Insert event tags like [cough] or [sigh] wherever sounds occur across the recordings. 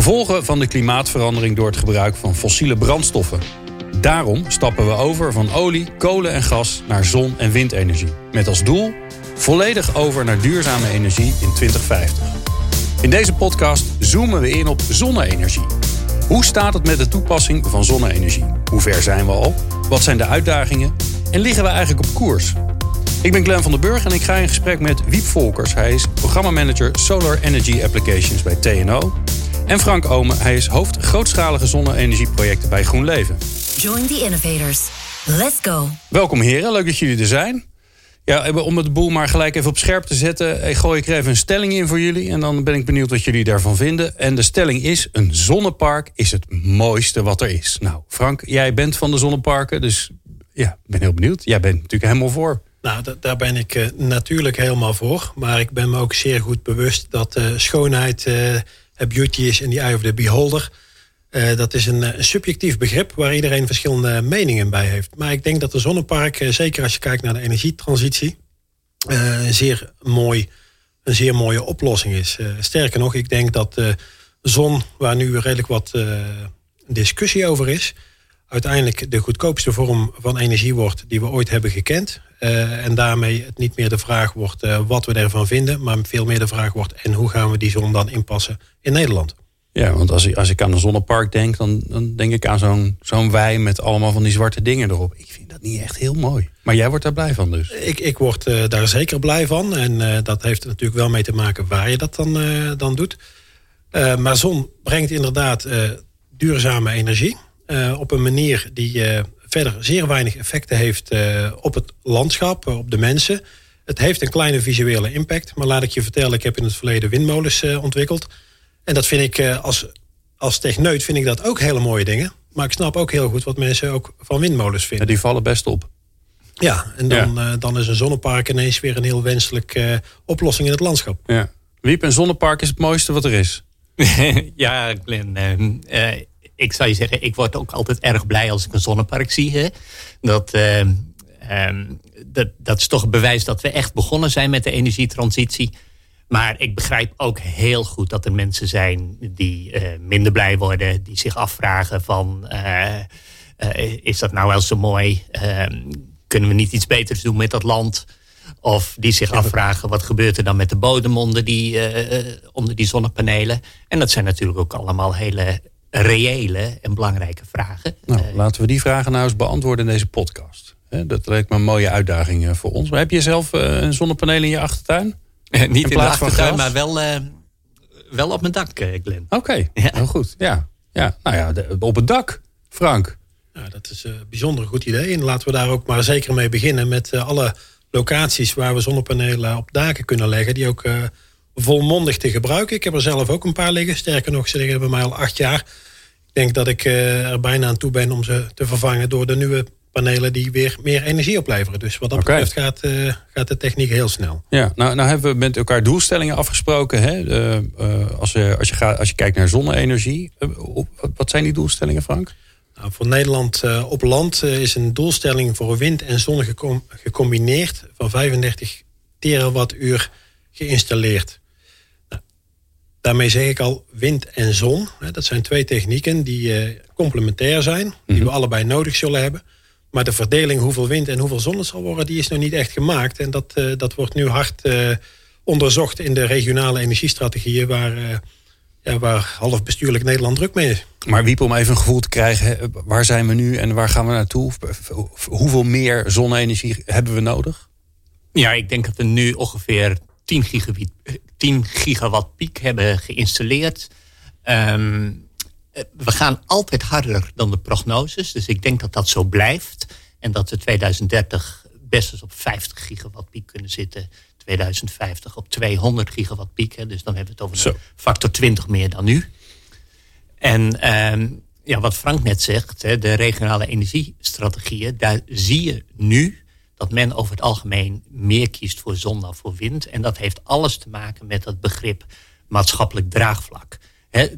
Gevolgen van de klimaatverandering door het gebruik van fossiele brandstoffen. Daarom stappen we over van olie, kolen en gas naar zon- en windenergie. Met als doel volledig over naar duurzame energie in 2050. In deze podcast zoomen we in op zonne-energie. Hoe staat het met de toepassing van zonne-energie? Hoe ver zijn we al? Wat zijn de uitdagingen? En liggen we eigenlijk op koers? Ik ben Glenn van den Burg en ik ga in gesprek met Wiep Volkers. Hij is programmamanager Solar Energy Applications bij TNO. En Frank Omen, hij is hoofd grootschalige zonne-energieprojecten bij GroenLeven. Join the innovators. Let's go. Welkom heren, leuk dat jullie er zijn. Ja, om het boel maar gelijk even op scherp te zetten... ik gooi ik er even een stelling in voor jullie... en dan ben ik benieuwd wat jullie daarvan vinden. En de stelling is, een zonnepark is het mooiste wat er is. Nou, Frank, jij bent van de zonneparken, dus ja, ik ben heel benieuwd. Jij bent natuurlijk helemaal voor. Nou, daar ben ik uh, natuurlijk helemaal voor. Maar ik ben me ook zeer goed bewust dat uh, schoonheid uh, beauty is in die eye of the beholder. dat is een, een, subjectief begrip waar iedereen verschillende meningen bij heeft. Maar ik denk dat de zonnepark, zeker als je kijkt naar de energietransitie, zeer mooi, een zeer mooie oplossing is. sterker nog, ik denk dat de zon, waar nu redelijk wat discussie over is, uiteindelijk de goedkoopste vorm van energie wordt die we ooit hebben gekend. Uh, en daarmee het niet meer de vraag wordt uh, wat we ervan vinden, maar veel meer de vraag wordt en hoe gaan we die zon dan inpassen in Nederland. Ja, want als ik, als ik aan een zonnepark denk, dan, dan denk ik aan zo'n zo'n wei met allemaal van die zwarte dingen erop. Ik vind dat niet echt heel mooi. Maar jij wordt daar blij van dus? Ik, ik word uh, daar zeker blij van. En dat heeft er natuurlijk wel mee te maken waar je dat dan, dan doet. maar zon brengt inderdaad duurzame energie. op een manier die verder zeer weinig effecten heeft uh, op het landschap, uh, op de mensen. Het heeft een kleine visuele impact. Maar laat ik je vertellen, ik heb in het verleden windmolens uh, ontwikkeld. En dat vind ik als, als techneut vind ik dat ook hele mooie dingen. Maar ik snap ook heel goed wat mensen ook van windmolens vinden. Ja, die vallen best op. Ja, en dan, ja. dan is een zonnepark ineens weer een heel wenselijke oplossing in het landschap. Ja. Wiep, een zonnepark is het mooiste wat er is. [laughs] ja, Glenn ik zou je zeggen, ik word ook altijd erg blij als ik een zonnepark zie. Hè. Dat, uh, um, dat, dat is toch een bewijs dat we echt begonnen zijn met de energietransitie. Maar ik begrijp ook heel goed dat er mensen zijn die uh, minder blij worden. Die zich afvragen van, uh, is dat nou wel zo mooi? Ehm, kunnen we niet iets beters doen met dat land? Of die zich afvragen, wat gebeurt er dan met de bodem onder die, onder die zonnepanelen? En dat zijn natuurlijk ook allemaal hele reële en belangrijke vragen. Nou, uh, laten we die vragen nou eens beantwoorden in deze podcast. Dat lijkt me een mooie uitdaging eh, voor ons. Maar heb je zelf eh, een zonnepaneel in je achtertuin? [laughs] Niet in, in de achtertuin, maar wel, wel op mijn dak, Glenn. Oké, okay. ja. heel goed. Ja. Ja. Nou ja, de, op het dak, Frank. Ja, dat is een bijzonder goed idee. En laten we daar ook maar zeker mee beginnen met alle locaties waar we zonnepanelen op daken kunnen leggen. Die ook volmondig te gebruiken. Ik heb er zelf ook een paar liggen. Sterker nog, ze liggen bij mij al acht jaar. Ik denk dat ik uh, er bijna aan toe ben om ze te vervangen door de nieuwe panelen die weer meer energie opleveren. Dus wat dat okay. betreft gaat, uh, gaat de techniek heel snel. Ja, nou, nou hebben we met elkaar doelstellingen afgesproken. Hè? Uh, als, je, als, je gaat, als je kijkt naar zonne-energie, wat zijn die doelstellingen, Frank? Nou, voor Nederland op land is een doelstelling voor wind en zon gecom gecombineerd van 35 terawattuur geïnstalleerd. Daarmee zeg ik al wind en zon. Dat zijn twee technieken die uh, complementair zijn. Die we mhm. allebei nodig zullen hebben. Maar de verdeling hoeveel wind en hoeveel zon het zal worden... die is nog niet echt gemaakt. En dat, uh, dat wordt nu hard uh, onderzocht in de regionale energiestrategieën... waar, ja, waar half bestuurlijk Nederland druk mee is. Maar Wiep, om even een gevoel te krijgen... waar zijn we nu en waar gaan we naartoe? Hoeveel meer zonne-energie hebben we nodig? Ja, ik denk dat er nu ongeveer 10 gigawatt, 10 gigawatt piek hebben geïnstalleerd. Um, we gaan altijd harder dan de prognoses. Dus ik denk dat dat zo blijft. En dat we 2030 best eens op 50 gigawatt piek kunnen zitten. 2050 op 200 gigawatt piek. Hè. Dus dan hebben we het over een factor 20 meer dan nu. En ehm, ja, wat Frank net zegt, de regionale energiestrategieën, daar zie je nu dat men over het algemeen meer kiest voor zon dan voor wind. En dat heeft alles te maken met dat begrip maatschappelijk draagvlak.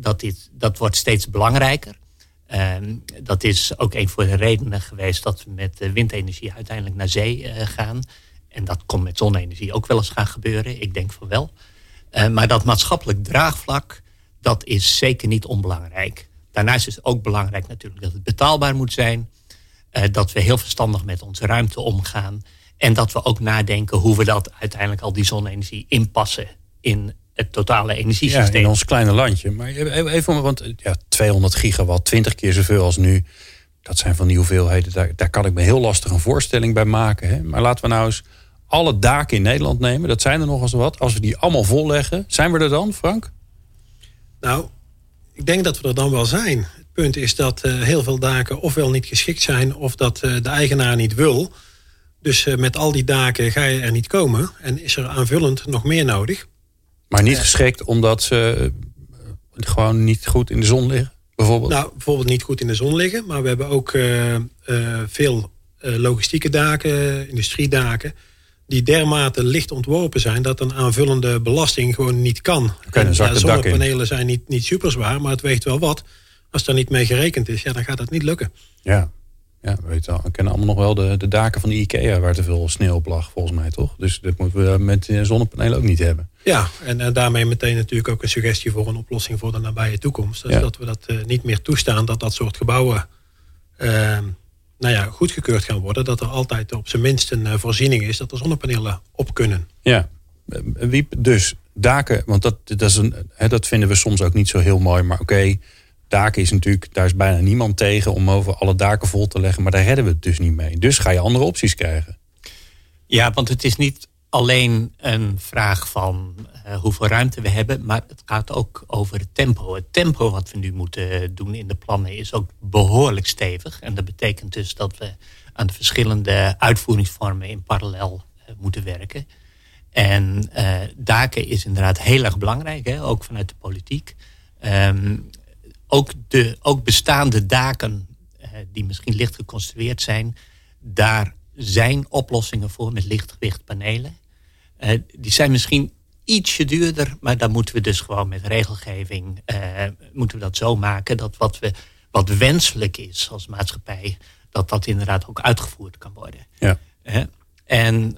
dat, dit, dat wordt steeds belangrijker. Ehm, dat is ook een van de redenen geweest dat we met windenergie uiteindelijk naar zee uh, gaan. En dat komt met zonne-energie ook wel eens gaan gebeuren. Ik denk van wel. Uh, maar dat maatschappelijk draagvlak, dat is zeker niet onbelangrijk. Daarnaast is het ook belangrijk natuurlijk dat het betaalbaar moet zijn. Uh, dat we heel verstandig met onze ruimte omgaan. En dat we ook nadenken hoe we dat uiteindelijk al die zonne-energie inpassen in het totale energiesysteem. Ja, in ons kleine landje. Maar even, want ja, 200 gigawatt, 20 keer zoveel als nu. Dat zijn van die hoeveelheden. Daar, daar kan ik me heel lastig een voorstelling bij maken. Hè? Maar laten we nou eens alle daken in Nederland nemen. Dat zijn er nog eens wat. Als we die allemaal volleggen, zijn we er dan, Frank? Nou, ik denk dat we er dan wel zijn. Het punt is dat uh, heel veel daken ofwel niet geschikt zijn... of dat uh, de eigenaar niet wil. Dus uh, met al die daken ga je er niet komen. En is er aanvullend nog meer nodig. Maar niet geschikt omdat ze gewoon niet goed in de zon liggen? Bijvoorbeeld? Nou, bijvoorbeeld niet goed in de zon liggen. Maar we hebben ook veel logistieke daken, industriedaken die dermate licht ontworpen zijn... dat een aanvullende belasting gewoon niet kan. Okay, en, ja, zonnepanelen zijn niet, niet super zwaar, maar het weegt wel wat. Als daar niet mee gerekend is, ja, dan gaat dat niet lukken. Ja, ja weet wel. We kennen allemaal nog wel de, de daken van de IKEA... waar te veel sneeuw op lag, volgens mij, toch? Dus dat moeten we met zonnepanelen ook niet hebben. Ja, en, en daarmee meteen natuurlijk ook een suggestie... voor een oplossing voor de nabije toekomst. Dus dat we dat uh, niet meer toestaan, dat dat soort gebouwen... Uh, nou ja, goedgekeurd gaan worden. Dat er altijd op zijn minst een eh, voorziening is dat er zonnepanelen op kunnen. Ja, wie dus daken, want dat, dat, is een, hè, dat vinden we soms ook niet zo heel mooi. Maar oké, daken is natuurlijk, daar is bijna niemand tegen om over alle daken vol te leggen. Maar daar redden we het dus niet mee. Dus ga je andere opties krijgen. Ja, want het is niet alleen een vraag van uh, hoeveel ruimte we hebben, maar het gaat ook over het tempo. Het tempo wat we nu moeten doen in de plannen is ook behoorlijk stevig. En dat betekent dus dat we aan de verschillende uitvoeringsvormen in parallel uh, moeten werken. En uh, daken is inderdaad heel erg belangrijk, hè, ook vanuit de politiek. Um, ook, de, ook bestaande daken die misschien licht geconstrueerd zijn, daar zijn oplossingen voor met lichtgewicht panelen. Uh, die zijn misschien ietsje duurder, maar dan moeten we dus gewoon met regelgeving uh, moeten we dat zo maken dat wat, we, wat wenselijk is als maatschappij, dat dat inderdaad ook uitgevoerd kan worden. Ja. Uh, en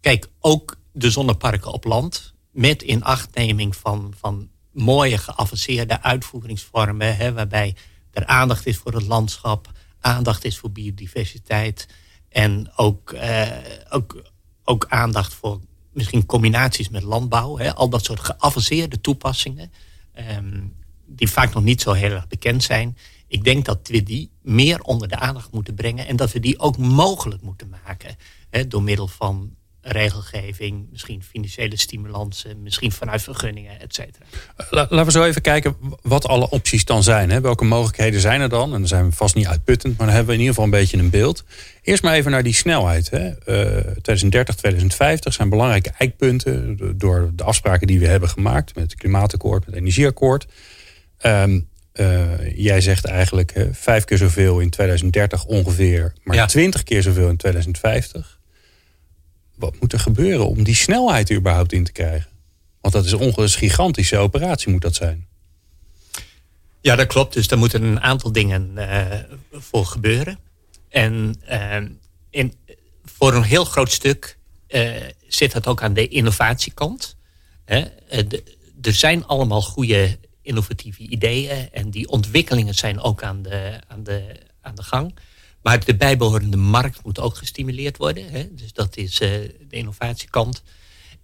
kijk, ook de zonneparken op land, met inachtneming van, van mooie geavanceerde uitvoeringsvormen, hè, waarbij er aandacht is voor het landschap, aandacht is voor biodiversiteit en ook, uh, ook ook aandacht voor misschien combinaties met landbouw. Hè, al dat soort geavanceerde toepassingen. Um, die vaak nog niet zo heel erg bekend zijn. Ik denk dat we die meer onder de aandacht moeten brengen. En dat we die ook mogelijk moeten maken. Hè, door middel van regelgeving, misschien financiële stimulansen, misschien vanuit vergunningen, et cetera. Laten we zo even kijken wat alle opties dan zijn. Hè? Welke mogelijkheden zijn er dan? En dan zijn we vast niet uitputtend, maar dan hebben we in ieder geval een beetje een beeld. Eerst maar even naar die snelheid. Hè? Uh, 2030, 2050 zijn belangrijke eikpunten door de afspraken die we hebben gemaakt met het klimaatakkoord, met het energieakkoord. Um, uh, jij zegt eigenlijk vijf keer zoveel in 2030 ongeveer, maar twintig ja. keer zoveel in 2050 wat moet er gebeuren om die snelheid überhaupt in te krijgen? Want dat is een gigantische operatie, moet dat zijn. Ja, dat klopt. Dus daar moeten een aantal dingen uh, voor gebeuren. En uh, in, voor een heel groot stuk uh, zit dat ook aan de innovatiekant. Er zijn allemaal goede innovatieve ideeën en die ontwikkelingen zijn ook aan de, aan de, aan de gang. Maar de bijbehorende markt moet ook gestimuleerd worden. Hè? Dus dat is uh, de innovatiekant.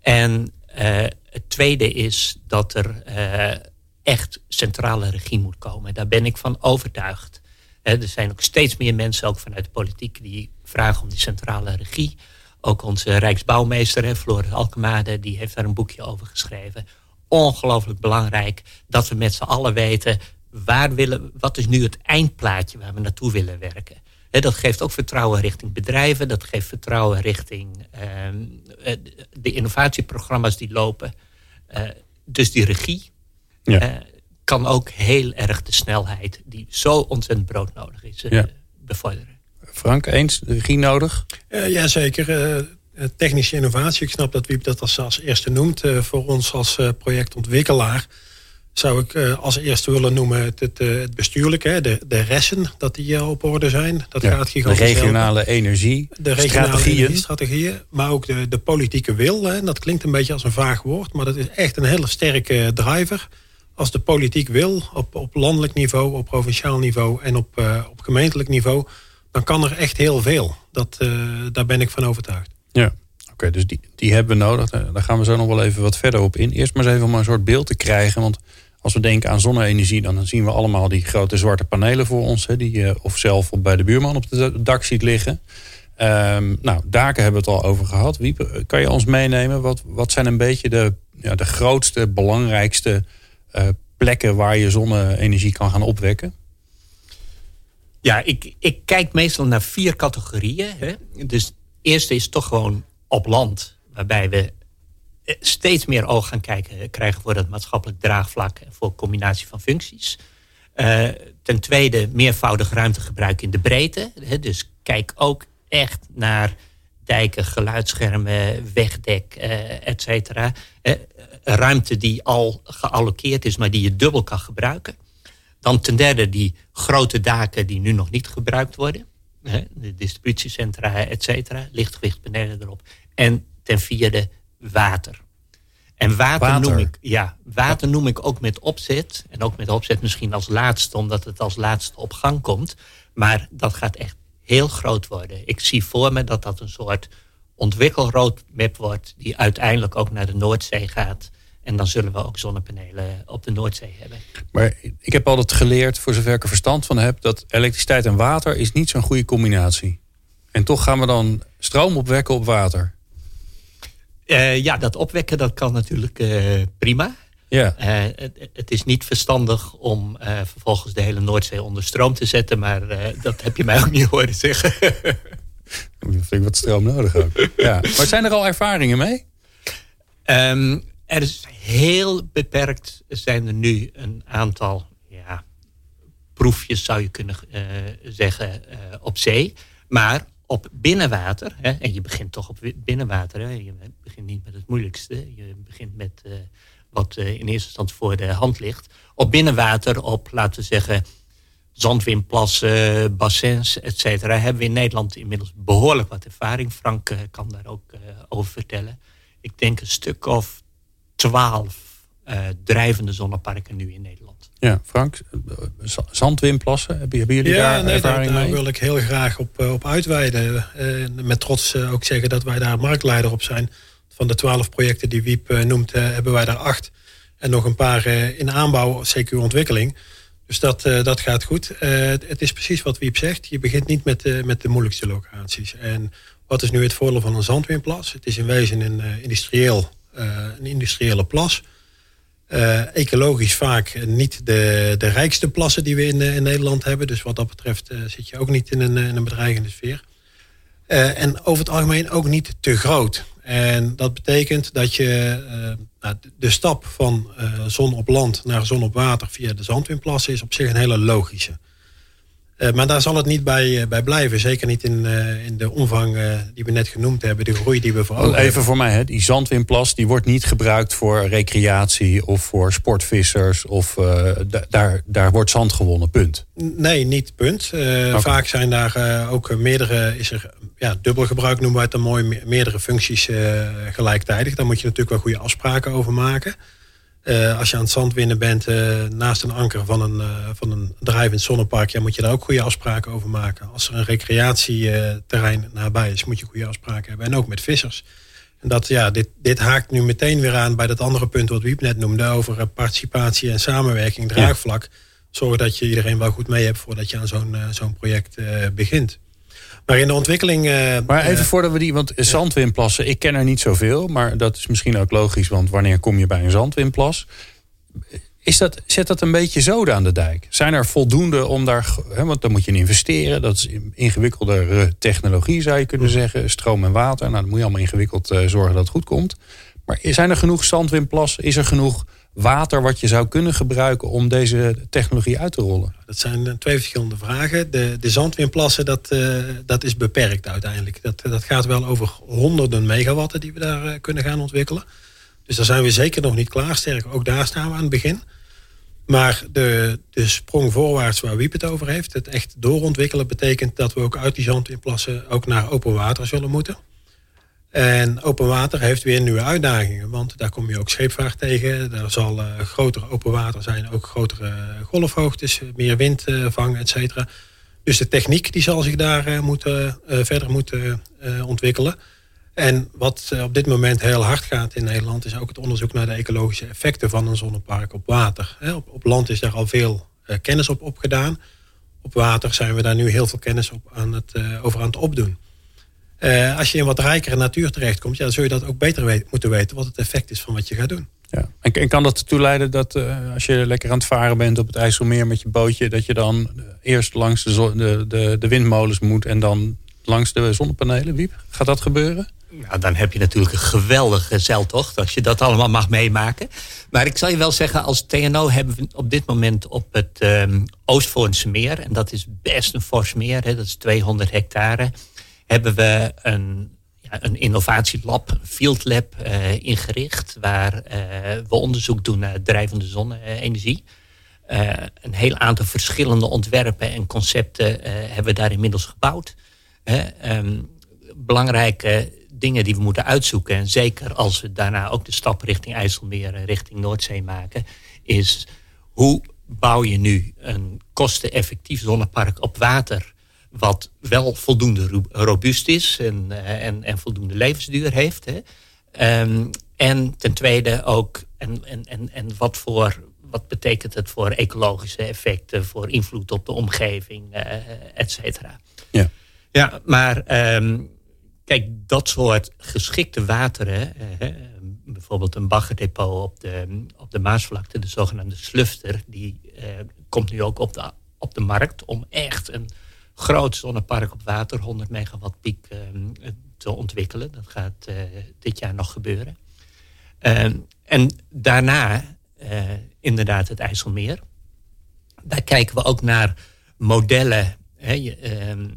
En uh, het tweede is dat er uh, echt centrale regie moet komen. Daar ben ik van overtuigd. er zijn ook steeds meer mensen, ook vanuit de politiek, die vragen om die centrale regie. Ook onze Rijksbouwmeester, hè, Floris Alkemade, die heeft daar een boekje over geschreven. Ongelooflijk belangrijk dat we met z'n allen weten waar willen, wat is nu het eindplaatje waar we naartoe willen werken dat geeft ook vertrouwen richting bedrijven. Dat geeft vertrouwen richting ehm, eh, de innovatieprogramma's die lopen. Uh, dus die regie. Ja. Uh, kan ook heel erg de snelheid die zo ontzettend broodnodig is uh, bevorderen. Frank, eens regie nodig? Uh, Jazeker. technische innovatie. Ik snap dat Wiep dat als, als eerste noemt. voor ons als projectontwikkelaar zou ik als eerste willen noemen het, het, het bestuurlijke. De, de ressen, dat die op orde zijn. Dat gaat gigantisch De regionale energie, de regionale strategieën. strategieën. Maar ook de, de politieke wil. Hè. Dat klinkt een beetje als een vaag woord. Maar dat is echt een hele sterke driver als de politiek wil, op, op landelijk niveau, op provinciaal niveau en op, uh, op gemeentelijk niveau, dan kan er echt heel veel. Dat, daar ben ik van overtuigd. Ja, dus die, die hebben we nodig. Daar gaan we zo nog wel even wat verder op in. Eerst maar eens even om een soort beeld te krijgen. Want als we denken aan zonne-energie, dan zien we allemaal die grote zwarte panelen voor ons. Hè, die je of zelf bij de buurman op het dak ziet liggen. Um, nou, daken hebben we het al over gehad. Wiep, kan je ons meenemen? Wat, wat zijn een beetje de, ja, de grootste, belangrijkste uh, plekken waar je zonne-energie kan gaan opwekken? Ja, ik, ik kijk meestal naar vier categorieën. Hè. Dus eerste is toch gewoon op land, waarbij we eh, steeds meer oog gaan kijken, krijgen voor het maatschappelijk draagvlak en voor combinatie van functies. Uh, ten tweede, meervoudig ruimtegebruik in de breedte. Dus kijk ook echt naar dijken, geluidsschermen, wegdek, uh, et cetera ruimte die al geallockeerd is, maar die je dubbel kan gebruiken. Dan ten derde die grote daken die nu nog niet gebruikt worden. De distributiecentra, et cetera. Lichtgewichtpanelen erop. En ten vierde water. En water, noem ik, ja, water noem ik ook met opzet. En ook met opzet misschien als laatste, omdat het als laatste op gang komt. Maar dat gaat echt heel groot worden. Ik zie voor me dat dat een soort ontwikkelroadmap wordt... die uiteindelijk ook naar de Noordzee gaat. En dan zullen we ook zonnepanelen op de Noordzee hebben. Maar ik heb altijd geleerd, voor zover ik er verstand van heb... dat elektriciteit en water is niet zo'n goede combinatie. En toch gaan we dan stroom opwekken op water. Uh, ja, dat opwekken dat kan natuurlijk uh, prima. Ja. Uh, het, het, is niet verstandig om vervolgens de hele Noordzee onder stroom te zetten... maar dat heb je mij ook niet [laughs] horen zeggen. Dan vind ik wat stroom nodig ook. Ja. Maar zijn er al ervaringen mee? Um, er is heel beperkt zijn er nu een aantal ja, proefjes, zou je kunnen uh, zeggen, uh, op zee. Maar op binnenwater, hè, en je begint toch op binnenwater, hè, je begint niet met het moeilijkste. Je begint met uh, wat in eerste instantie voor de hand ligt. Op binnenwater, op laten we zeggen zandwinplassen, bassins, et cetera, hebben we in Nederland inmiddels behoorlijk wat ervaring. Frank kan daar ook over vertellen. Ik denk een stuk of twaalf uh, drijvende zonneparken nu in Nederland. Ja, Frank, zandwinplassen, hebben jullie ja, daar nee, ervaring daar, mee? daar wil ik heel graag op, eh, op uitweiden. Uh, met trots ook zeggen dat wij daar marktleider op zijn. Van de twaalf projecten die Wiep noemt, hebben wij daar acht. En nog een paar in aanbouw, CQ ontwikkeling. Dus dat, dat gaat goed. het is precies wat Wiep zegt. Je begint niet met, met de moeilijkste locaties. En wat is nu het voordeel van een zandwinplas? Het is in wezen een industrieel eh, een industriële plas. Uh, ecologisch vaak niet de, de rijkste plassen die we in, in Nederland hebben. Dus wat dat betreft zit je ook niet in een, een bedreigende sfeer. En over het algemeen ook niet te groot. En dat betekent dat je nou, de stap van zon op land naar zon op water via de zandwinplassen is op zich een hele logische. Uh, maar daar zal het niet bij, uh, bij blijven. Zeker niet in, uh, in de omvang die we net genoemd hebben. De groei die we voor ogen Even voor mij, hè, die zandwinplas die wordt niet gebruikt voor recreatie of voor sportvissers. Of daar, daar wordt zand gewonnen, punt. Nee, niet punt. Okay. Vaak zijn daar ook meerdere, is er ja, dubbel gebruik noemen wij het dan mooi, meerdere functies gelijktijdig. Daar moet je natuurlijk wel goede afspraken over maken. Uh, als je aan het zandwinnen bent uh, naast een anker van een, uh, van een drijvend zonnepark, ja, moet je daar ook goede afspraken over maken. Als er een recreatieterrein nabij is, moet je goede afspraken hebben. En ook met vissers. En dat, ja, dit, dit haakt nu meteen weer aan bij dat andere punt wat Wiep net noemde over participatie en samenwerking, draagvlak. Ja. Zorg dat je iedereen wel goed mee hebt voordat je aan zo'n zo'n project begint. Maar in de ontwikkeling... Uh, maar even uh, voordat we die... Want zandwinplassen, ik ken er niet zoveel. Maar dat is misschien ook logisch. Want wanneer kom je bij een zandwinplas? Is dat, zet dat een beetje zoden aan de dijk? Zijn er voldoende om daar... Hè, want dan moet je investeren. Dat is ingewikkelde technologie zou je kunnen zeggen. Stroom en water. Nou, dan moet je allemaal ingewikkeld uh, zorgen dat het goed komt. Maar zijn er genoeg zandwindplassen? Is er genoeg water wat je zou kunnen gebruiken om deze technologie uit te rollen? Dat zijn eh, twee verschillende vragen. De, de zandwindplassen, dat, uh, dat is beperkt uiteindelijk. Dat, dat gaat wel over honderden megawatten die we daar uh, kunnen gaan ontwikkelen. Dus daar zijn we zeker nog niet klaar. Sterker, ook daar staan we aan het begin. Maar de, de sprong voorwaarts waar Wiep het over heeft, het echt doorontwikkelen, betekent dat we ook uit die zandwindplassen ook naar open water zullen moeten. En open water heeft weer nieuwe uitdagingen. Want daar kom je ook scheepvaart tegen. Daar zal uh, groter open water zijn. Ook grotere golfhoogtes. Meer wind uh, vangen, et cetera. Dus de techniek die zal zich daar moeten, verder moeten ontwikkelen. En wat op dit moment heel hard gaat in Nederland... is ook het onderzoek naar de ecologische effecten van een zonnepark op water. Op, op land is daar al veel kennis op opgedaan. Op water zijn we daar nu heel veel kennis op aan het, over aan het opdoen. Uh, als je in wat rijkere natuur terechtkomt, ja, dan zul je dat ook beter moeten weten wat het effect is van wat je gaat doen. Ja. En, en kan dat ertoe leiden dat uh, als je lekker aan het varen bent op het IJsselmeer met je bootje, dat je dan eerst langs de, de, de, de windmolens moet en dan langs de zonnepanelen, Wiep? Gaat dat gebeuren? Nou, dan heb je natuurlijk een geweldige zeiltocht als je dat allemaal mag meemaken. Maar ik zal je wel zeggen, als TNO hebben we op dit moment op het um, Oostvoornse meer, en dat is best een fors meer, hè, dat is 200 hectare hebben we een, ja, een innovatielab, een field lab uh, ingericht. Waar uh, we onderzoek doen naar drijvende zonne-energie. Uh, een heel aantal verschillende ontwerpen en concepten hebben we daar inmiddels gebouwd. Um, belangrijke dingen die we moeten uitzoeken. En zeker als we daarna ook de stap richting IJsselmeer, richting Noordzee maken. Is hoe bouw je nu een kosteneffectief zonnepark op water wat wel voldoende robuust is en, eh, en, en voldoende levensduur heeft. Hè. Um, en ten tweede ook, en, en, en, en wat, voor, wat betekent het voor ecologische effecten, voor invloed op de omgeving, uh, et cetera. Ja. ja, maar um, kijk, dat soort geschikte wateren, uh, bijvoorbeeld een baggerdepot op de, op de Maasvlakte, de zogenaamde slufter, die uh, komt nu ook op de, op de markt om echt een groot zonnepark op water, 100 megawatt piek, ehm, te ontwikkelen. Dat gaat uh, dit jaar nog gebeuren. Uh, en daarna uh, inderdaad het IJsselmeer. Daar kijken we ook naar modellen. Hè, je, ehm,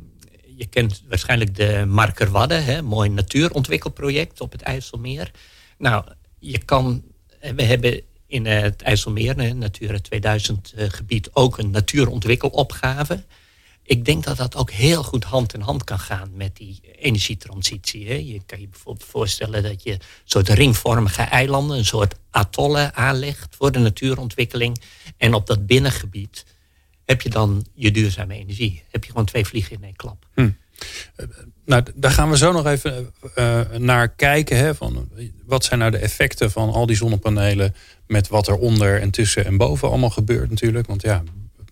je, kent waarschijnlijk de Marker Wadden, hè, mooi natuurontwikkelproject op het IJsselmeer. Nou, je kan, we hebben in het IJsselmeer, Natura 2000 gebied, ook een natuurontwikkelopgave ik denk dat dat ook heel goed hand in hand kan gaan met die energietransitie. Hè. Je kan je bijvoorbeeld voorstellen dat je een soort ringvormige eilanden, een soort atollen aanlegt voor de natuurontwikkeling. En op dat binnengebied heb je dan je duurzame energie. Heb je gewoon twee vliegen in één klap. Hm. Nou, daar gaan we zo nog even uh, naar kijken. Hè, van wat zijn nou de effecten van al die zonnepanelen met wat er onder en tussen en boven allemaal gebeurt natuurlijk. Want ja,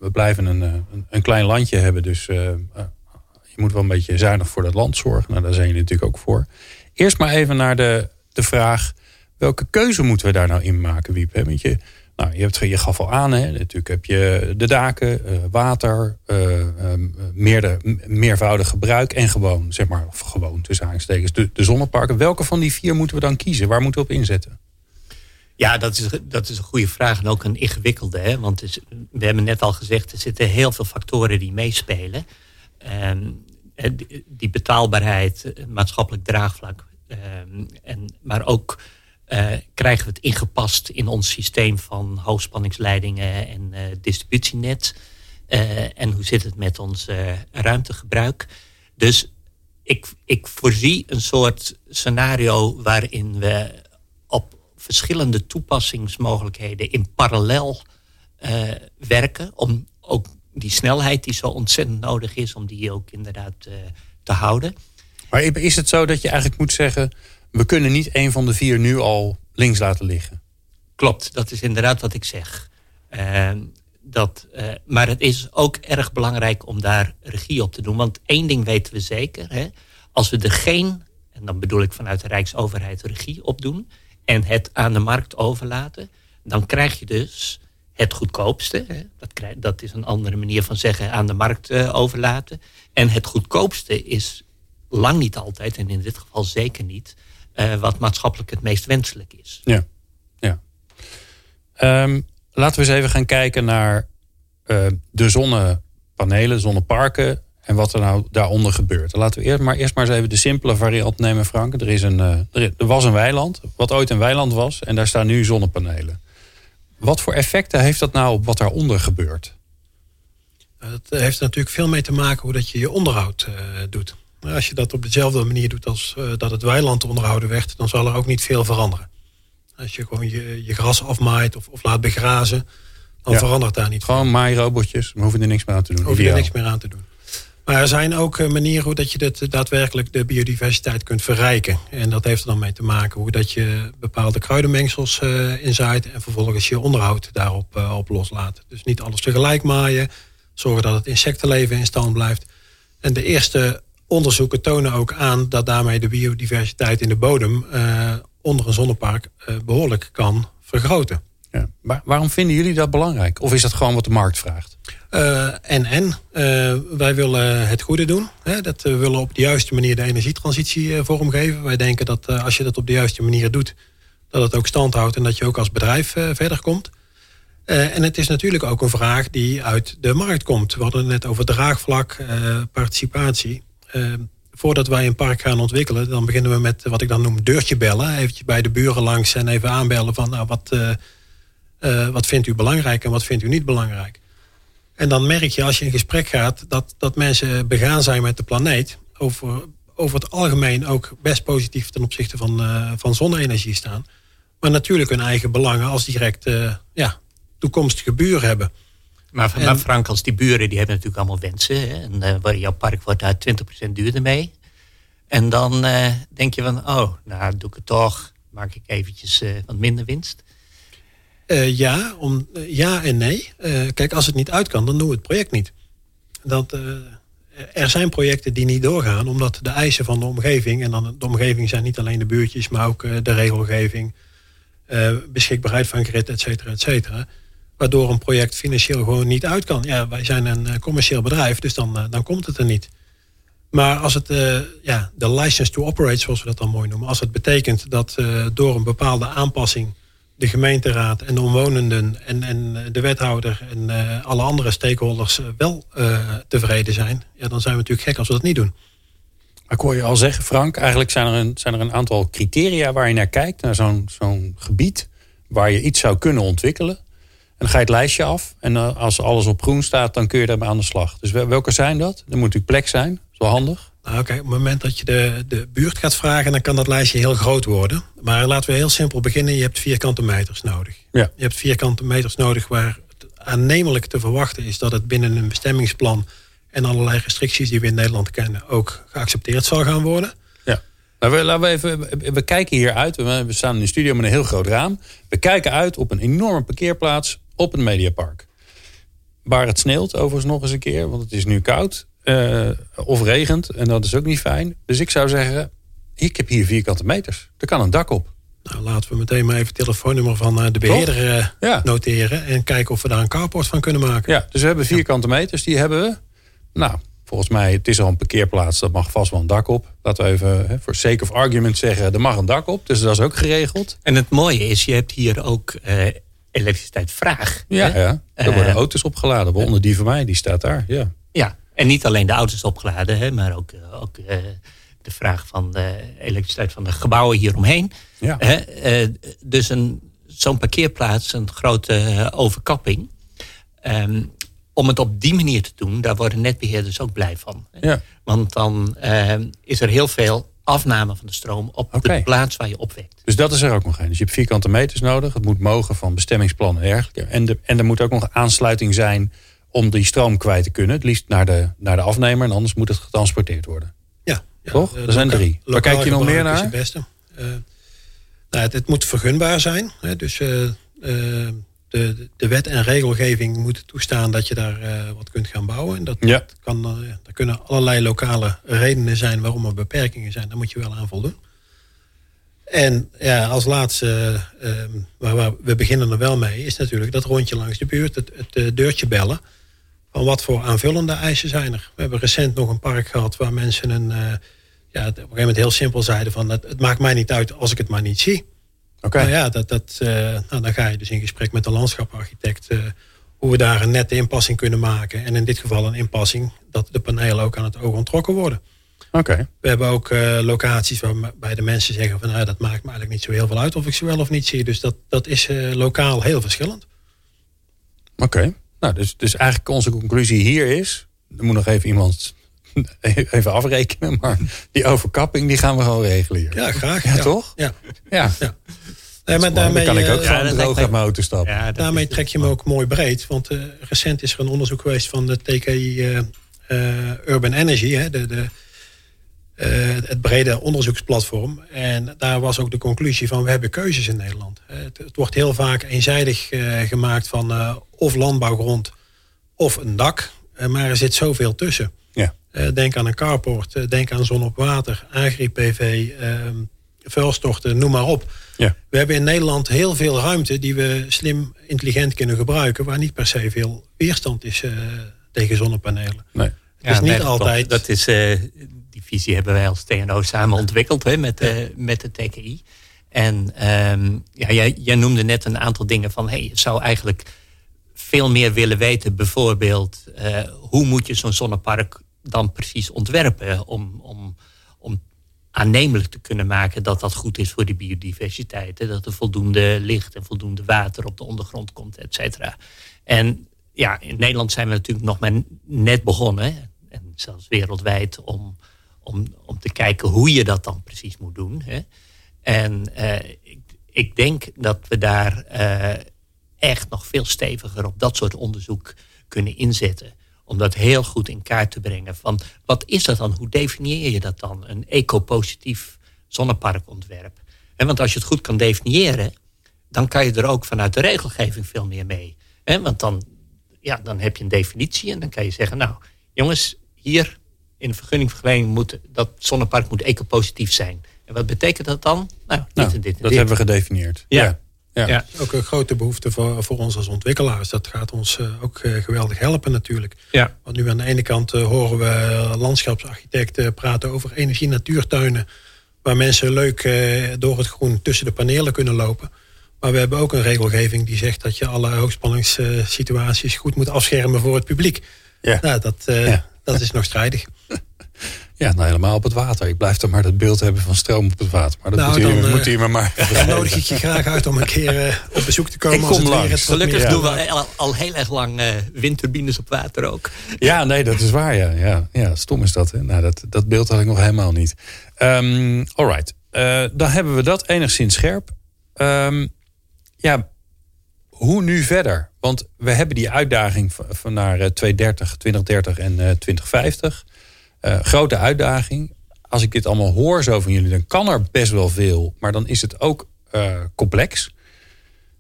we blijven een, eh, een, een, klein landje hebben. Dus uh, je moet wel een beetje zuinig voor dat land zorgen. Nou, daar zijn jullie natuurlijk ook voor. Eerst maar even naar de, de vraag... welke keuze moeten we daar nou in maken, Wiep? Hè? Je, nou, je, hebt, je gaf al aan, hè? natuurlijk heb je de daken, uh, water... meerde, meervoudig gebruik en gewoon, zeg maar... gewoon tussen aanstekens, de, de zonneparken. Welke van die vier moeten we dan kiezen? Waar moeten we op inzetten? Ja, dat is, dat is een goede vraag en ook een ingewikkelde. Hè? Want we hebben net al gezegd, er zitten heel veel factoren die meespelen. Um, die betaalbaarheid, maatschappelijk draagvlak. Um, en, maar ook uh, krijgen we het ingepast in ons systeem van hoogspanningsleidingen en uh, distributienet. En hoe zit het met ons ruimtegebruik? Dus ik, ik voorzie een soort scenario waarin we verschillende toepassingsmogelijkheden in parallel uh, werken. Om ook die snelheid die zo ontzettend nodig is, om die ook inderdaad uh, te houden. Maar is het zo dat je eigenlijk moet zeggen, we kunnen niet een van de vier nu al links laten liggen? Klopt, dat is inderdaad wat ik zeg. Uh, dat, maar het is ook erg belangrijk om daar regie op te doen. Want één ding weten we zeker. Hè, als we er geen, en dan bedoel ik vanuit de Rijksoverheid, regie op doen en het aan de markt overlaten, dan krijg je dus het goedkoopste. Hè? Dat, dat is een andere manier van zeggen aan de markt uh, overlaten. En het goedkoopste is lang niet altijd, en in dit geval zeker niet, wat maatschappelijk het meest wenselijk is. Ja, ja. Ehm, laten we eens even gaan kijken naar de zonnepanelen, zonneparken en wat er nou daaronder gebeurt. Laten we eerst maar, eerst maar eens even de simpele variant nemen, Frank. Er, is een, er was een weiland, wat ooit een weiland was, en daar staan nu zonnepanelen. Wat voor effecten heeft dat nou op wat daaronder gebeurt? Het heeft natuurlijk veel mee te maken hoe dat je je onderhoud uh, doet. Als je dat op dezelfde manier doet als uh, dat het weiland onderhouden werd, dan zal er ook niet veel veranderen. Als je gewoon je, je gras afmaait of, of laat begrazen, dan verandert daar niet Gewoon maairobotjes, we hoeven er niks meer aan te doen. Hoef je er niks meer aan te doen. Maar er zijn ook eh, manieren hoe dat je dit, daadwerkelijk de biodiversiteit kunt verrijken. En dat heeft er dan mee te maken hoe dat je bepaalde kruidenmengsels uh, inzaait en vervolgens je onderhoud daarop op loslaat. Dus niet alles tegelijk maaien, zorgen dat het insectenleven in stand blijft. En de eerste onderzoeken tonen ook aan dat daarmee de biodiversiteit in de bodem onder een zonnepark behoorlijk kan vergroten. Ja. Waarom vinden jullie dat belangrijk? Of is dat gewoon wat de markt vraagt? Uh, en en. Uh, wij willen het goede doen. Hè? Dat we willen op de juiste manier de energietransitie vormgeven. Wij denken dat als je dat op de juiste manier doet, dat het ook stand houdt en dat je ook als bedrijf verder komt. en het is natuurlijk ook een vraag die uit de markt komt. We hadden het net over draagvlak, participatie. voordat wij een park gaan ontwikkelen, dan beginnen we met wat ik dan noem deurtje bellen. Eventjes bij de buren langs en even aanbellen van nou, wat, wat vindt u belangrijk en wat vindt u niet belangrijk. En dan merk je als je in gesprek gaat dat, dat mensen begaan zijn met de planeet. Over, over het algemeen ook best positief ten opzichte van, uh, van zonne-energie staan. Maar natuurlijk hun eigen belangen als direct uh, ja, toekomstige buren hebben. Maar, maar Frank, als die buren die hebben natuurlijk allemaal wensen. Hè? En uh, waar jouw park wordt daar 20% duurder mee. En dan denk je van, oh, nou doe ik het toch. Maak ik eventjes wat minder winst. Uh, ja, om, uh, ja en nee. Uh, kijk, als het niet uit kan, dan doen we het project niet. Dat, er zijn projecten die niet doorgaan, omdat de eisen van de omgeving... en dan de omgeving zijn niet alleen de buurtjes, maar ook de regelgeving... beschikbaarheid van grid, et cetera, et cetera... waardoor een project financieel gewoon niet uit kan. Ja, wij zijn een commercieel bedrijf, dus dan, dan komt het er niet. Maar als het, ja, de license to operate, zoals we dat dan mooi noemen... als het betekent dat door een bepaalde aanpassing de gemeenteraad en de omwonenden en, en de wethouder en uh, alle andere stakeholders uh, wel tevreden zijn, ja, dan zijn we natuurlijk gek als we dat niet doen. Ik hoor je al zeggen, Frank, eigenlijk zijn er een, zijn er een aantal criteria waar je naar kijkt, naar zo'n zo'n gebied waar je iets zou kunnen ontwikkelen. En dan ga je het lijstje af. En als alles op groen staat, dan kun je daarmee aan de slag. Dus welke zijn dat? Er moet natuurlijk plek zijn. Dat is wel handig. Nou, Oké, op het moment dat je de, de buurt gaat vragen, dan kan dat lijstje heel groot worden. Maar laten we heel simpel beginnen. Je hebt vierkante meters nodig. Ja. Je hebt vierkante meters nodig waar het aannemelijk te verwachten is dat het binnen een bestemmingsplan en allerlei restricties die we in Nederland kennen ook geaccepteerd zal gaan worden. Ja. Nou, we, laten we, even, we kijken hier uit. We, we staan in een studio met een heel groot raam. We kijken uit op een enorme parkeerplaats op een mediapark. Waar het sneeuwt overigens nog eens een keer, want het is nu koud. Uh, of regent. En dat is ook niet fijn. Dus ik zou zeggen, ik heb hier vierkante meters. Er kan een dak op. Nou, laten we meteen maar even het telefoonnummer van eh, de beheerder uh, ja. noteren. En kijken of we daar een carport van kunnen maken. Ja, dus we hebben vierkante meters. Die hebben we. Nou, volgens mij, het is al een parkeerplaats. Dat mag vast wel een dak op. Laten we even hè, voor sake of argument zeggen, er mag een dak op. Dus dat is ook geregeld. En het mooie is, je hebt hier ook elektriciteit vraag. Ja, ja. er worden auto's opgeladen. Waaronder die van mij, die staat daar. Ja. Ja, en niet alleen de auto's opgeladen, hè, maar ook, eh, ook uh, de vraag van de elektriciteit van de gebouwen hieromheen. Ja. Uh, dus zo'n parkeerplaats, een grote overkapping. Um, om het op die manier te doen, daar worden netbeheerders ook blij van. Ja. Want dan ehm, is er heel veel afname van de stroom op okay. de plaats waar je opwekt. Dus dat is er ook nog een. Dus je hebt vierkante meters nodig. Het moet mogen van bestemmingsplannen en dergelijke. En, de, en er moet ook nog aansluiting zijn om die stroom kwijt te kunnen. Het liefst naar de, naar de afnemer en anders moet het getransporteerd worden. Ja. ja Toch? Er zijn drie. Waar kijk je nog meer naar? Het beste. Uh, nou, het, het, moet vergunbaar zijn. Hè, dus uh, uh, de, de wet en regelgeving moeten toestaan dat je daar wat kunt gaan bouwen. En dat, ja. dat kan, er kunnen allerlei lokale redenen zijn waarom er beperkingen zijn. Daar moet je wel aan voldoen. En ja, als laatste, waar, waar we beginnen er wel mee, is natuurlijk dat rondje langs de buurt, het, het deurtje bellen van wat voor aanvullende eisen zijn er. We hebben recent nog een park gehad waar mensen een uh, ja, op een gegeven moment heel simpel zeiden van het, het maakt mij niet uit als ik het maar niet zie. Oké. Nou ja, dat, dat, uh, nou, dan ga je dus in gesprek met de landschaparchitect uh, hoe we daar een nette inpassing kunnen maken. En in dit geval een inpassing dat de panelen ook aan het oog ontrokken worden. Oké. We hebben ook locaties waarbij de mensen zeggen van nou, dat maakt me eigenlijk niet zo heel veel uit of ik ze wel of niet zie. Dus dat, dat is lokaal heel verschillend. Oké. Nou, dus, dus eigenlijk onze conclusie hier is, er moet nog even iemand [laughs] even afrekenen. Maar die overkapping die gaan we gewoon regelen hier. Ja, graag. Ja, toch? Ja. ja. ja. Nee, maar daarmee, dan kan ik ook uh, gewoon ja, droog uit mijn auto stappen. Ja, daarmee trek je hem ook mooi breed. Want uh, recent is er een onderzoek geweest van de TKI uh, Urban Energy. Hè, de, de, het brede onderzoeksplatform. En daar was ook de conclusie van we hebben keuzes in Nederland. Het, het wordt heel vaak eenzijdig gemaakt van of landbouwgrond of een dak. maar er zit zoveel tussen. Ja. denk aan een carport, denk aan zon op water, agri-PV, ehm, vuilstorten, noem maar op. Ja. We hebben in Nederland heel veel ruimte die we slim, intelligent kunnen gebruiken, waar niet per se veel weerstand is uh, tegen zonnepanelen. Nee. Het ja, is niet nee, altijd. Dat is, uh, die visie hebben wij als TNO samen ontwikkeld hè, met, uh, met de TKI. En um, ja, jij, jij, noemde net een aantal dingen van hey, je zou eigenlijk veel meer willen weten. Bijvoorbeeld, hoe moet je zo'n zonnepark dan precies ontwerpen om, om, om aannemelijk te kunnen maken dat dat goed is voor de biodiversiteit. Hè? Dat er voldoende licht en voldoende water op de ondergrond komt, et cetera. En ja, in Nederland zijn we natuurlijk nog maar net begonnen. En zelfs wereldwijd om, om, om te kijken hoe je dat dan precies moet doen. Hè? En uh, ik, ik denk dat we daar uh, echt nog veel steviger op dat soort onderzoek kunnen inzetten om dat heel goed in kaart te brengen. Van wat is dat dan? Hoe definieer je dat dan? Een eco-positief zonneparkontwerp. En want als je het goed kan definiëren, dan kan je er ook vanuit de regelgeving veel meer mee. En want dan, ja, dan heb je een definitie en dan kan je zeggen, nou jongens, hier in de vergunningverlening moet dat zonnepark moet eco-positief zijn. En wat betekent dat dan? Nou, dit nou, en dit en dat dit. hebben we gedefinieerd. Ja. ja. Ja. Ja. Ook een grote behoefte voor, voor ons als ontwikkelaars. Dat gaat ons uh, ook uh, geweldig helpen natuurlijk. Ja. Want nu aan de ene kant uh, horen we landschapsarchitecten praten over energie-natuurtuinen. Waar mensen leuk door het groen tussen de panelen kunnen lopen. Maar we hebben ook een regelgeving die zegt dat je alle hoogspanningssituaties goed moet afschermen voor het publiek. Ja. Nou, dat, Ja. Dat is nog strijdig. [laughs] Ja, nou helemaal op het water. Ik blijf toch maar dat beeld hebben van stroom op het water. Maar dat Nou, moet, dan, moet eh, me maar Dan nodig ik je graag uit om een keer eh, op bezoek te komen. Ik als kom het langs. Gelukkig doen we al, al heel erg lang eh, windturbines op water ook. Ja, nee, dat is waar. Ja, ja, ja stom is dat. Hè? Nou, dat, dat beeld had ik nog helemaal niet. Ehm alright. Eh, dan hebben we dat enigszins scherp. Ehm, ja, hoe nu verder? Want we hebben die uitdaging van, naar eh, 2030, 2030 en eh, 2050. Eh, grote uitdaging. Als ik dit allemaal hoor zo van jullie, dan kan er best wel veel. Maar dan is het ook eh, complex.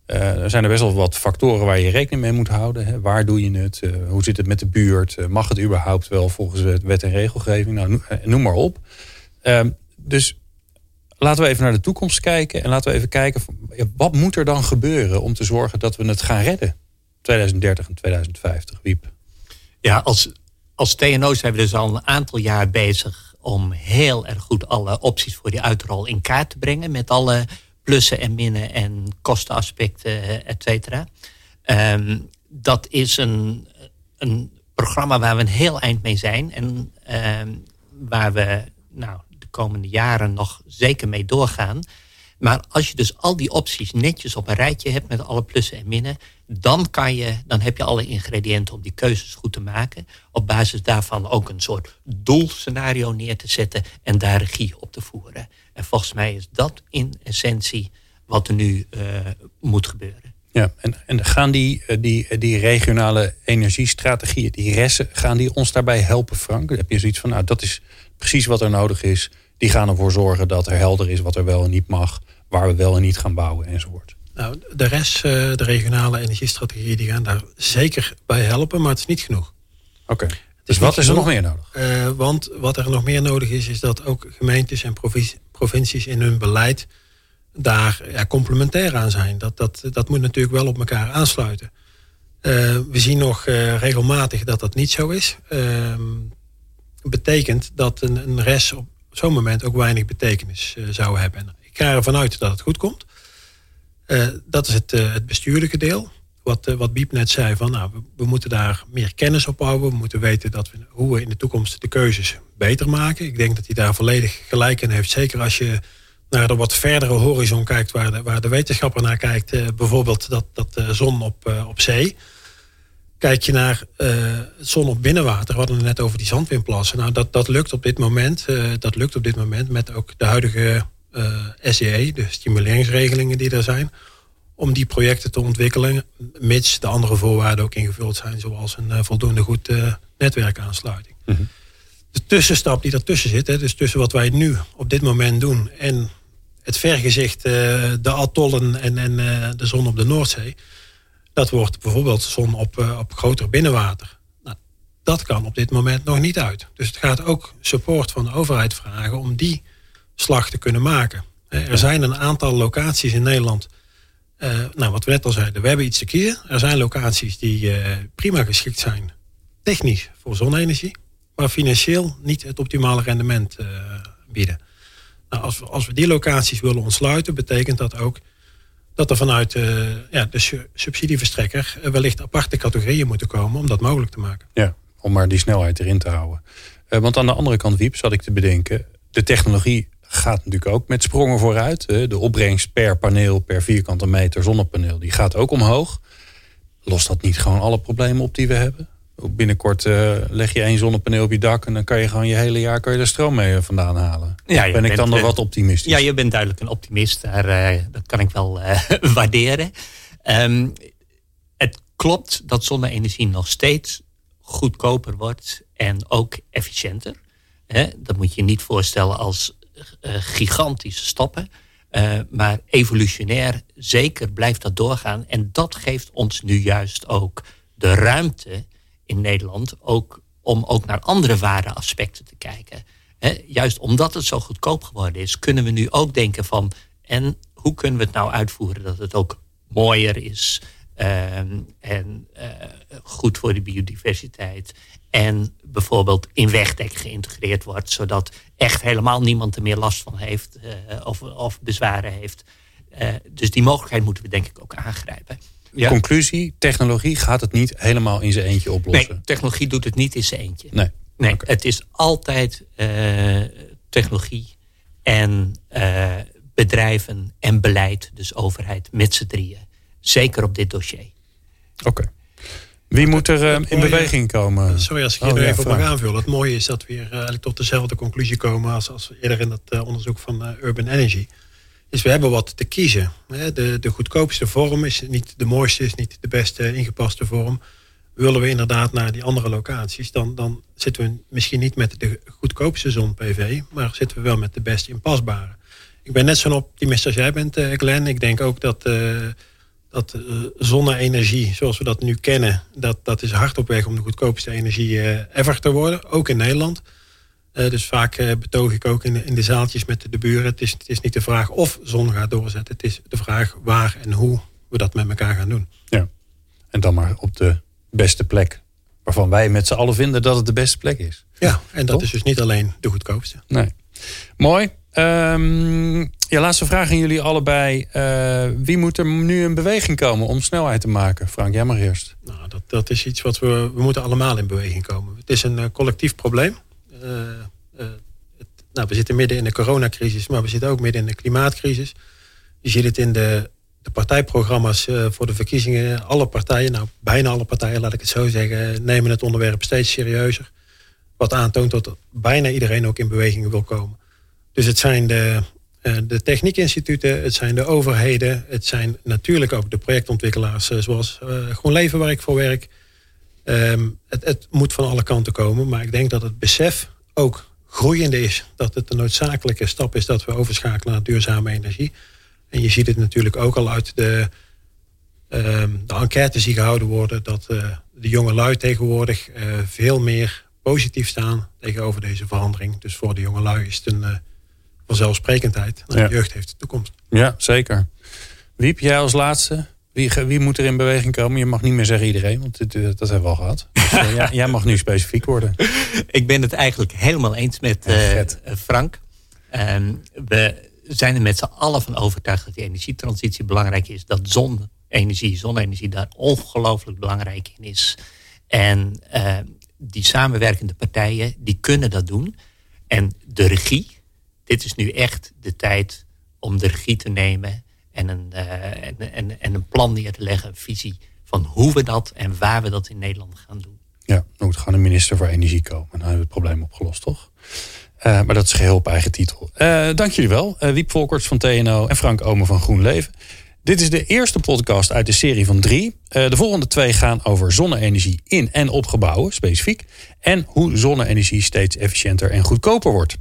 Eh, er zijn er best wel wat factoren waar je rekening mee moet houden. Hè. Waar doe je het? Eh, hoe zit het met de buurt? Eh, mag het überhaupt wel volgens wet- en regelgeving? Nou, no- eh, noem maar op. Ehm, dus laten we even naar de toekomst kijken. En laten we even kijken, wat moet er dan gebeuren om te zorgen dat we het gaan redden? 2030 en 2050, Wiep. Ja, als, als TNO zijn we dus al een aantal jaar bezig om heel erg goed alle opties voor die uitrol in kaart te brengen. Met alle plussen en minnen en kostenaspecten, et cetera. Ehm, dat is een, een programma waar we een heel eind mee zijn. En ehm, waar we nou, komende jaren nog zeker mee doorgaan. Maar als je dus al die opties netjes op een rijtje hebt met alle plussen en minnen, dan, kan je, dan heb je alle ingrediënten om die keuzes goed te maken. Op basis daarvan ook een soort doelscenario neer te zetten en daar regie op te voeren. En volgens mij is dat in essentie wat er nu eh, moet gebeuren. Ja, en, en gaan die, eh, die, eh, die regionale energiestrategieën, die ressen, gaan die ons daarbij helpen, Frank? Heb je zoiets van, nou, dat is precies wat er nodig is. Die gaan ervoor zorgen dat er helder is wat er wel en niet mag, waar we wel en niet gaan bouwen enzovoort. Nou, de rest, eh, de regionale energiestrategieën, die gaan daar zeker bij helpen, maar het is niet genoeg. Oké. Dus wat is er nog meer nodig? want wat er nog meer nodig is, is dat ook gemeentes en provincie- provincies in hun beleid daar complementair aan zijn. Dat, dat, dat moet natuurlijk wel op elkaar aansluiten. Eh, we zien nog eh, regelmatig dat dat niet zo is. Ehm betekent dat een, een res op, zo'n moment ook weinig betekenis zou hebben. En ik ga ervan uit dat het goed komt. dat is het, het bestuurlijke deel wat, wat Biep net zei, van nou, we, moeten daar meer kennis op bouwen. We moeten weten dat we, hoe we in de toekomst de keuzes beter maken. Ik denk dat hij daar volledig gelijk in heeft. Zeker als je naar de wat verdere horizon kijkt, waar de, waar de wetenschapper naar kijkt. Eh, bijvoorbeeld dat, dat de zon op, eh, op zee. Kijk je naar zon op binnenwater, we hadden het net over die zandwindplassen. Nou, dat, dat lukt op dit moment. dat lukt op dit moment met ook de huidige SEE, de stimuleringsregelingen die er zijn om die projecten te ontwikkelen, mits de andere voorwaarden ook ingevuld zijn, zoals een uh, voldoende goed uh, netwerkaansluiting. Mhm. De tussenstap die ertussen zit, hè, dus tussen wat wij nu op dit moment doen en het vergezicht, uh, de atollen en, en de zon op de Noordzee, dat wordt bijvoorbeeld zon op, op groter binnenwater. Nou, dat kan op dit moment nog niet uit. Dus het gaat ook support van de overheid vragen om die slag te kunnen maken. Er zijn een aantal locaties in Nederland uh, nou, wat we net al zeiden, we hebben iets te kiezen. Er zijn locaties die uh, prima geschikt zijn, technisch voor zonne-energie, maar financieel niet het optimale rendement uh, bieden. Nou, als, we, als we die locaties willen ontsluiten, betekent dat ook dat er vanuit ja, de subsidieverstrekker wellicht aparte categorieën moeten komen om dat mogelijk te maken. Ja, om maar die snelheid erin te houden. want aan de andere kant, Wiep, zat ik te bedenken, de technologie gaat natuurlijk ook met sprongen vooruit. De opbrengst per paneel, per vierkante meter zonnepaneel, die gaat ook omhoog. Lost dat niet gewoon alle problemen op die we hebben? Binnenkort uh, leg je één zonnepaneel op je dak en dan kan je gewoon je hele jaar kan je er stroom mee eh, vandaan halen. Ja, ben ik dan nog wat optimistisch? Ja, je bent duidelijk een optimist. Daar, uh, dat kan ik wel [laughs] waarderen. Um, het klopt dat zonne-energie nog steeds goedkoper wordt en ook efficiënter. dat moet je niet voorstellen als gigantische stappen. Uh, maar evolutionair zeker blijft dat doorgaan. En dat geeft ons nu juist ook de ruimte in Nederland ook om ook naar andere waardeaspecten te kijken. juist omdat het zo goedkoop geworden is, kunnen we nu ook denken van en hoe kunnen we het nou uitvoeren dat het ook mooier is uh, en uh, goed voor de biodiversiteit en bijvoorbeeld in wegdek geïntegreerd wordt, zodat echt helemaal niemand er meer last van heeft uh, of, of bezwaren heeft. Uh, dus die mogelijkheid moeten we denk ik ook aangrijpen. Ja. Conclusie, technologie gaat het niet helemaal in zijn eentje oplossen. Nee, technologie doet het niet in zijn eentje. Nee, nee het is altijd uh, technologie en bedrijven en beleid, dus overheid met z'n drieën. Zeker op dit dossier. Oké. Wie moet er uh, in beweging komen? Sorry als ik hier oh, even op mag aanvullen. Het mooie is dat we weer uh, eigenlijk tot dezelfde conclusie komen als, als eerder in dat uh, onderzoek van Urban Energy. Dus we hebben wat te kiezen. De, de goedkoopste vorm is niet de mooiste, is niet de beste ingepaste vorm. Willen we inderdaad naar die andere locaties, dan, dan zitten we misschien niet met de goedkoopste zon-PV, maar zitten we wel met de best inpasbare. Ik ben net zo'n optimist als jij bent, Glenn. Ik denk ook dat dat uh, zonne-energie, zoals we dat nu kennen, dat, dat is hard op weg om de goedkoopste energie ever te worden, ook in Nederland. Uh, dus vaak betoog ik ook in de, in de zaaltjes met de, buren. Het is, het is niet de vraag of zon gaat doorzetten, het is de vraag waar en hoe we dat met elkaar gaan doen. Ja, en dan maar op de beste plek, waarvan wij met z'n allen vinden dat het de beste plek is. Ja, en dat is dus niet alleen de goedkoopste. Nee. Mooi. Um, ja, laatste vraag aan jullie allebei. Uh, wie moet er nu in beweging komen om snelheid te maken? Frank, jij maar eerst. Nou, dat, dat is iets wat we... We moeten allemaal in beweging komen. Het is een collectief probleem. Uh, het, nou, we zitten midden in de coronacrisis, maar we zitten ook midden in de klimaatcrisis. Je ziet het in de, de partijprogramma's voor de verkiezingen. Alle partijen, nou bijna alle partijen, laat ik het zo zeggen, nemen het onderwerp steeds serieuzer. Wat aantoont dat bijna iedereen ook in beweging wil komen. Dus het zijn de, de techniekinstituten, het zijn de overheden, het zijn natuurlijk ook de projectontwikkelaars zoals GroenLeven waar ik voor werk. Um, het, het, moet van alle kanten komen, maar ik denk dat het besef ook groeiende is. Dat het een noodzakelijke stap is dat we overschakelen naar duurzame energie. En je ziet het natuurlijk ook al uit de, um, de enquêtes die gehouden worden, dat de jonge lui tegenwoordig veel meer positief staan tegenover deze verandering. Dus voor de jonge lui is het een vanzelfsprekendheid. Nou, de jeugd heeft de toekomst. Ja, zeker. Wiep, jij als laatste. Wie, wie moet er in beweging komen? Je mag niet meer zeggen iedereen, want dit, eh, dat hebben we al gehad. Dus, uh, [laughs] jij mag nu specifiek worden. Ik ben het eigenlijk helemaal eens met uh, Frank. Ehm, we zijn er met z'n allen van overtuigd dat die energietransitie belangrijk is. Dat zonne-energie, zonne-energie daar ongelooflijk belangrijk in is. En uh, die samenwerkende partijen, die kunnen dat doen. En de regie, dit is nu echt de tijd om de regie te nemen en een, uh, en, en, en een plan neer te leggen, een visie van hoe we dat en waar we dat in Nederland gaan doen. Ja, er moet gewoon een minister voor energie komen. Dan hebben we het probleem opgelost, toch? Uh, maar dat is geheel op eigen titel. Uh, dank jullie wel, Wiep Volkerts van TNO en Frank Omen van GroenLeven. Dit is de eerste podcast uit de serie van drie. de volgende twee gaan over zonne-energie in en op gebouwen, specifiek. En hoe zonne-energie steeds efficiënter en goedkoper wordt.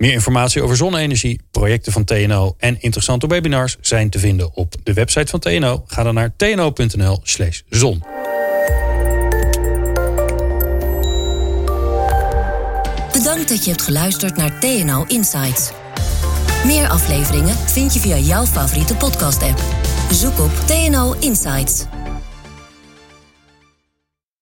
Meer informatie over zonne-energie, projecten van TNO en interessante webinars zijn te vinden op de website van TNO. Ga dan naar tno.nl/slash zon. Bedankt dat je hebt geluisterd naar TNO Insights. Meer afleveringen vind je via jouw favoriete podcast-app. Zoek op TNO Insights.